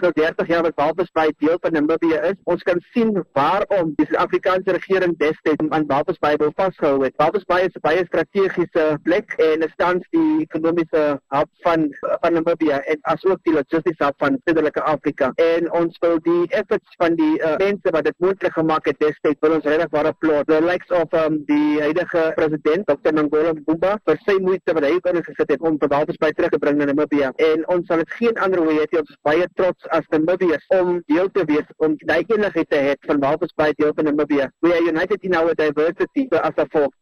is al 30 jaar wat Walvis Bay deel van Namibië is. Ons kan sien waarom die Suid-Afrikaanse regering destyds aan Walvis Bay wil vasgehou het. Walvis Bay is 'n baie strategiese plek en is tans die ekonomiese hub van van Namibië en asook die logistiese hub van Suidelike Afrika. En ons wil die efforts van die uh, mense wat dit moontlik gemaak het destyds wil ons regtig waar applaud. The likes of um, die huidige president Dr. Ngola Mbumba vir sy moeite wat hy ingesit het om Walvis Bay terug te bring na Namibië. En ons sal dit geen ander hoe hê ons is baie trots as Namibiërs om deel te wees om daai enigheid te hê van Walvis Bay deel van Namibië. We are united in our diversity as a folk.